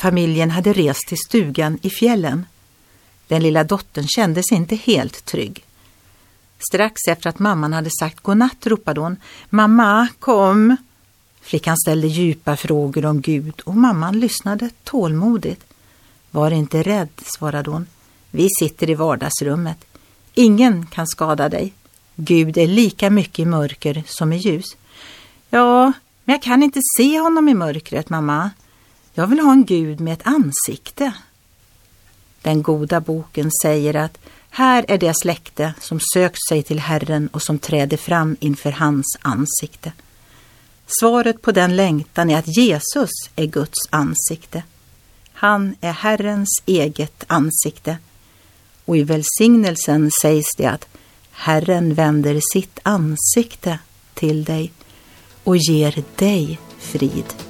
Familjen hade rest till stugan i fjällen. Den lilla dottern kände sig inte helt trygg. Strax efter att mamman hade sagt godnatt ropade hon Mamma, kom! Flickan ställde djupa frågor om Gud och mamman lyssnade tålmodigt. Var inte rädd, svarade hon. Vi sitter i vardagsrummet. Ingen kan skada dig. Gud är lika mycket i mörker som i ljus. Ja, men jag kan inte se honom i mörkret, mamma. Jag vill ha en Gud med ett ansikte. Den goda boken säger att här är det släkte som sökt sig till Herren och som träder fram inför hans ansikte. Svaret på den längtan är att Jesus är Guds ansikte. Han är Herrens eget ansikte. Och i välsignelsen sägs det att Herren vänder sitt ansikte till dig och ger dig frid.